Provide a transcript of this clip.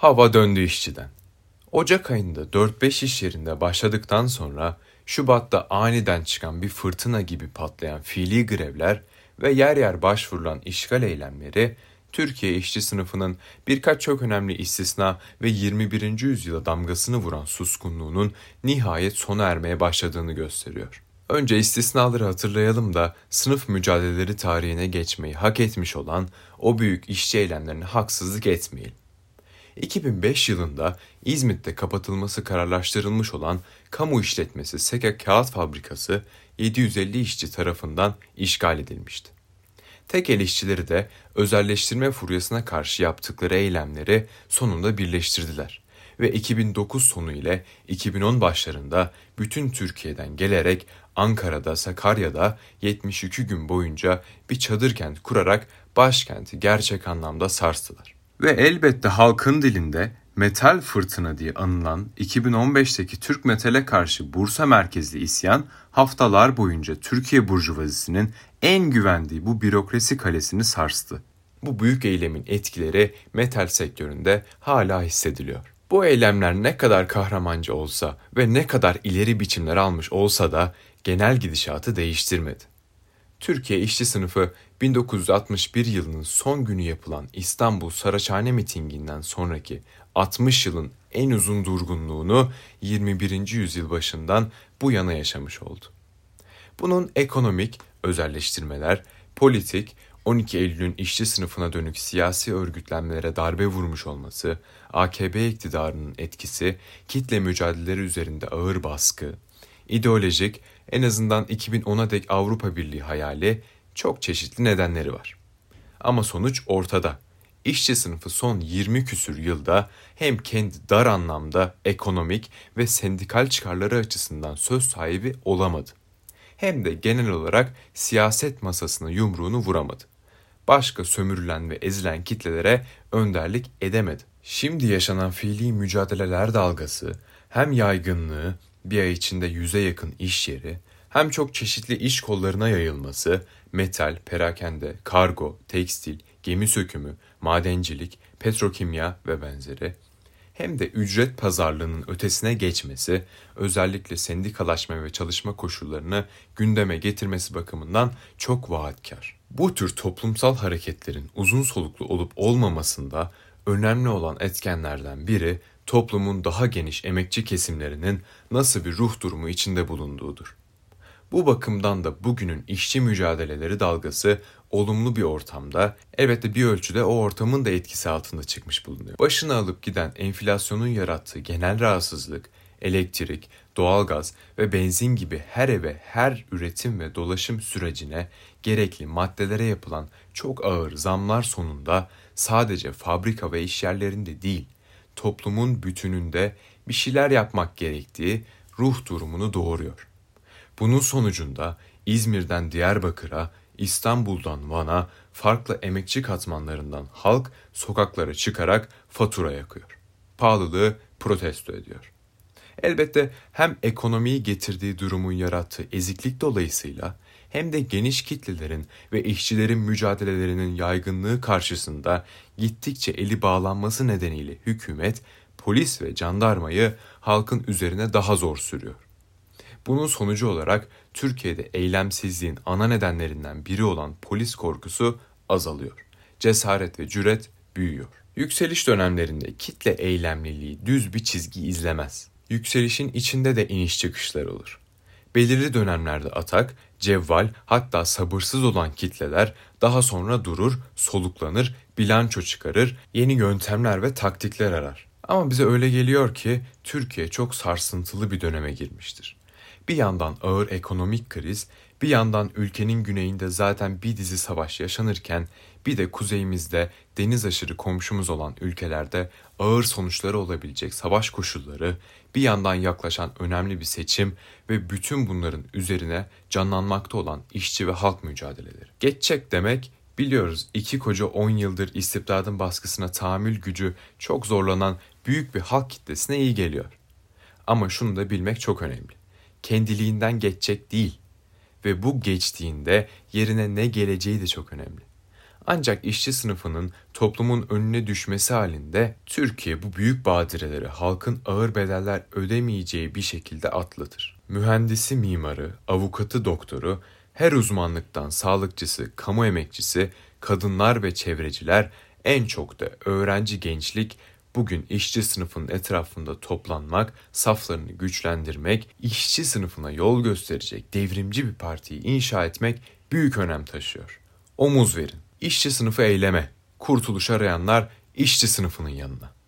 Hava döndü işçiden. Ocak ayında 4-5 iş yerinde başladıktan sonra Şubat'ta aniden çıkan bir fırtına gibi patlayan fiili grevler ve yer yer başvurulan işgal eylemleri Türkiye işçi sınıfının birkaç çok önemli istisna ve 21. yüzyıla damgasını vuran suskunluğunun nihayet sona ermeye başladığını gösteriyor. Önce istisnaları hatırlayalım da sınıf mücadeleleri tarihine geçmeyi hak etmiş olan o büyük işçi eylemlerine haksızlık etmeyelim. 2005 yılında İzmit'te kapatılması kararlaştırılmış olan kamu işletmesi Seka Kağıt Fabrikası 750 işçi tarafından işgal edilmişti. Tek el işçileri de özelleştirme furyasına karşı yaptıkları eylemleri sonunda birleştirdiler ve 2009 sonu ile 2010 başlarında bütün Türkiye'den gelerek Ankara'da, Sakarya'da 72 gün boyunca bir çadır kent kurarak başkenti gerçek anlamda sarstılar. Ve elbette halkın dilinde metal fırtına diye anılan 2015'teki Türk metale karşı Bursa merkezli isyan haftalar boyunca Türkiye burjuvazisinin en güvendiği bu bürokrasi kalesini sarstı. Bu büyük eylemin etkileri metal sektöründe hala hissediliyor. Bu eylemler ne kadar kahramanca olsa ve ne kadar ileri biçimler almış olsa da genel gidişatı değiştirmedi. Türkiye işçi sınıfı 1961 yılının son günü yapılan İstanbul Saraçhane mitinginden sonraki 60 yılın en uzun durgunluğunu 21. yüzyıl başından bu yana yaşamış oldu. Bunun ekonomik özelleştirmeler, politik, 12 Eylül'ün işçi sınıfına dönük siyasi örgütlenmelere darbe vurmuş olması, AKP iktidarının etkisi, kitle mücadeleleri üzerinde ağır baskı, ideolojik, en azından 2010'a dek Avrupa Birliği hayali çok çeşitli nedenleri var. Ama sonuç ortada. İşçi sınıfı son 20 küsür yılda hem kendi dar anlamda ekonomik ve sendikal çıkarları açısından söz sahibi olamadı. Hem de genel olarak siyaset masasına yumruğunu vuramadı. Başka sömürülen ve ezilen kitlelere önderlik edemedi. Şimdi yaşanan fiili mücadeleler dalgası hem yaygınlığı bir ay içinde yüze yakın iş yeri, hem çok çeşitli iş kollarına yayılması, metal, perakende, kargo, tekstil, gemi sökümü, madencilik, petrokimya ve benzeri, hem de ücret pazarlığının ötesine geçmesi, özellikle sendikalaşma ve çalışma koşullarını gündeme getirmesi bakımından çok vaatkar. Bu tür toplumsal hareketlerin uzun soluklu olup olmamasında önemli olan etkenlerden biri toplumun daha geniş emekçi kesimlerinin nasıl bir ruh durumu içinde bulunduğudur. Bu bakımdan da bugünün işçi mücadeleleri dalgası olumlu bir ortamda, elbette bir ölçüde o ortamın da etkisi altında çıkmış bulunuyor. Başını alıp giden enflasyonun yarattığı genel rahatsızlık, elektrik, doğalgaz ve benzin gibi her eve, her üretim ve dolaşım sürecine gerekli maddelere yapılan çok ağır zamlar sonunda sadece fabrika ve iş yerlerinde değil, toplumun bütününde bir şeyler yapmak gerektiği ruh durumunu doğuruyor. Bunun sonucunda İzmir'den Diyarbakır'a, İstanbul'dan Van'a farklı emekçi katmanlarından halk sokaklara çıkarak fatura yakıyor. Pahalılığı protesto ediyor. Elbette hem ekonomiyi getirdiği durumun yarattığı eziklik dolayısıyla hem de geniş kitlelerin ve işçilerin mücadelelerinin yaygınlığı karşısında gittikçe eli bağlanması nedeniyle hükümet, polis ve jandarmayı halkın üzerine daha zor sürüyor. Bunun sonucu olarak Türkiye'de eylemsizliğin ana nedenlerinden biri olan polis korkusu azalıyor. Cesaret ve cüret büyüyor. Yükseliş dönemlerinde kitle eylemliliği düz bir çizgi izlemez. Yükselişin içinde de iniş çıkışlar olur. Belirli dönemlerde atak, cevval hatta sabırsız olan kitleler daha sonra durur, soluklanır, bilanço çıkarır, yeni yöntemler ve taktikler arar. Ama bize öyle geliyor ki Türkiye çok sarsıntılı bir döneme girmiştir. Bir yandan ağır ekonomik kriz, bir yandan ülkenin güneyinde zaten bir dizi savaş yaşanırken bir de kuzeyimizde deniz aşırı komşumuz olan ülkelerde ağır sonuçları olabilecek savaş koşulları, bir yandan yaklaşan önemli bir seçim ve bütün bunların üzerine canlanmakta olan işçi ve halk mücadeleleri. Geçecek demek biliyoruz iki koca 10 yıldır istibdadın baskısına tahammül gücü çok zorlanan büyük bir halk kitlesine iyi geliyor. Ama şunu da bilmek çok önemli kendiliğinden geçecek değil ve bu geçtiğinde yerine ne geleceği de çok önemli. Ancak işçi sınıfının toplumun önüne düşmesi halinde Türkiye bu büyük badireleri halkın ağır bedeller ödemeyeceği bir şekilde atlatır. Mühendisi, mimarı, avukatı, doktoru, her uzmanlıktan sağlıkçısı, kamu emekçisi, kadınlar ve çevreciler en çok da öğrenci gençlik bugün işçi sınıfının etrafında toplanmak, saflarını güçlendirmek, işçi sınıfına yol gösterecek devrimci bir partiyi inşa etmek büyük önem taşıyor. Omuz verin. İşçi sınıfı eyleme. Kurtuluş arayanlar işçi sınıfının yanına.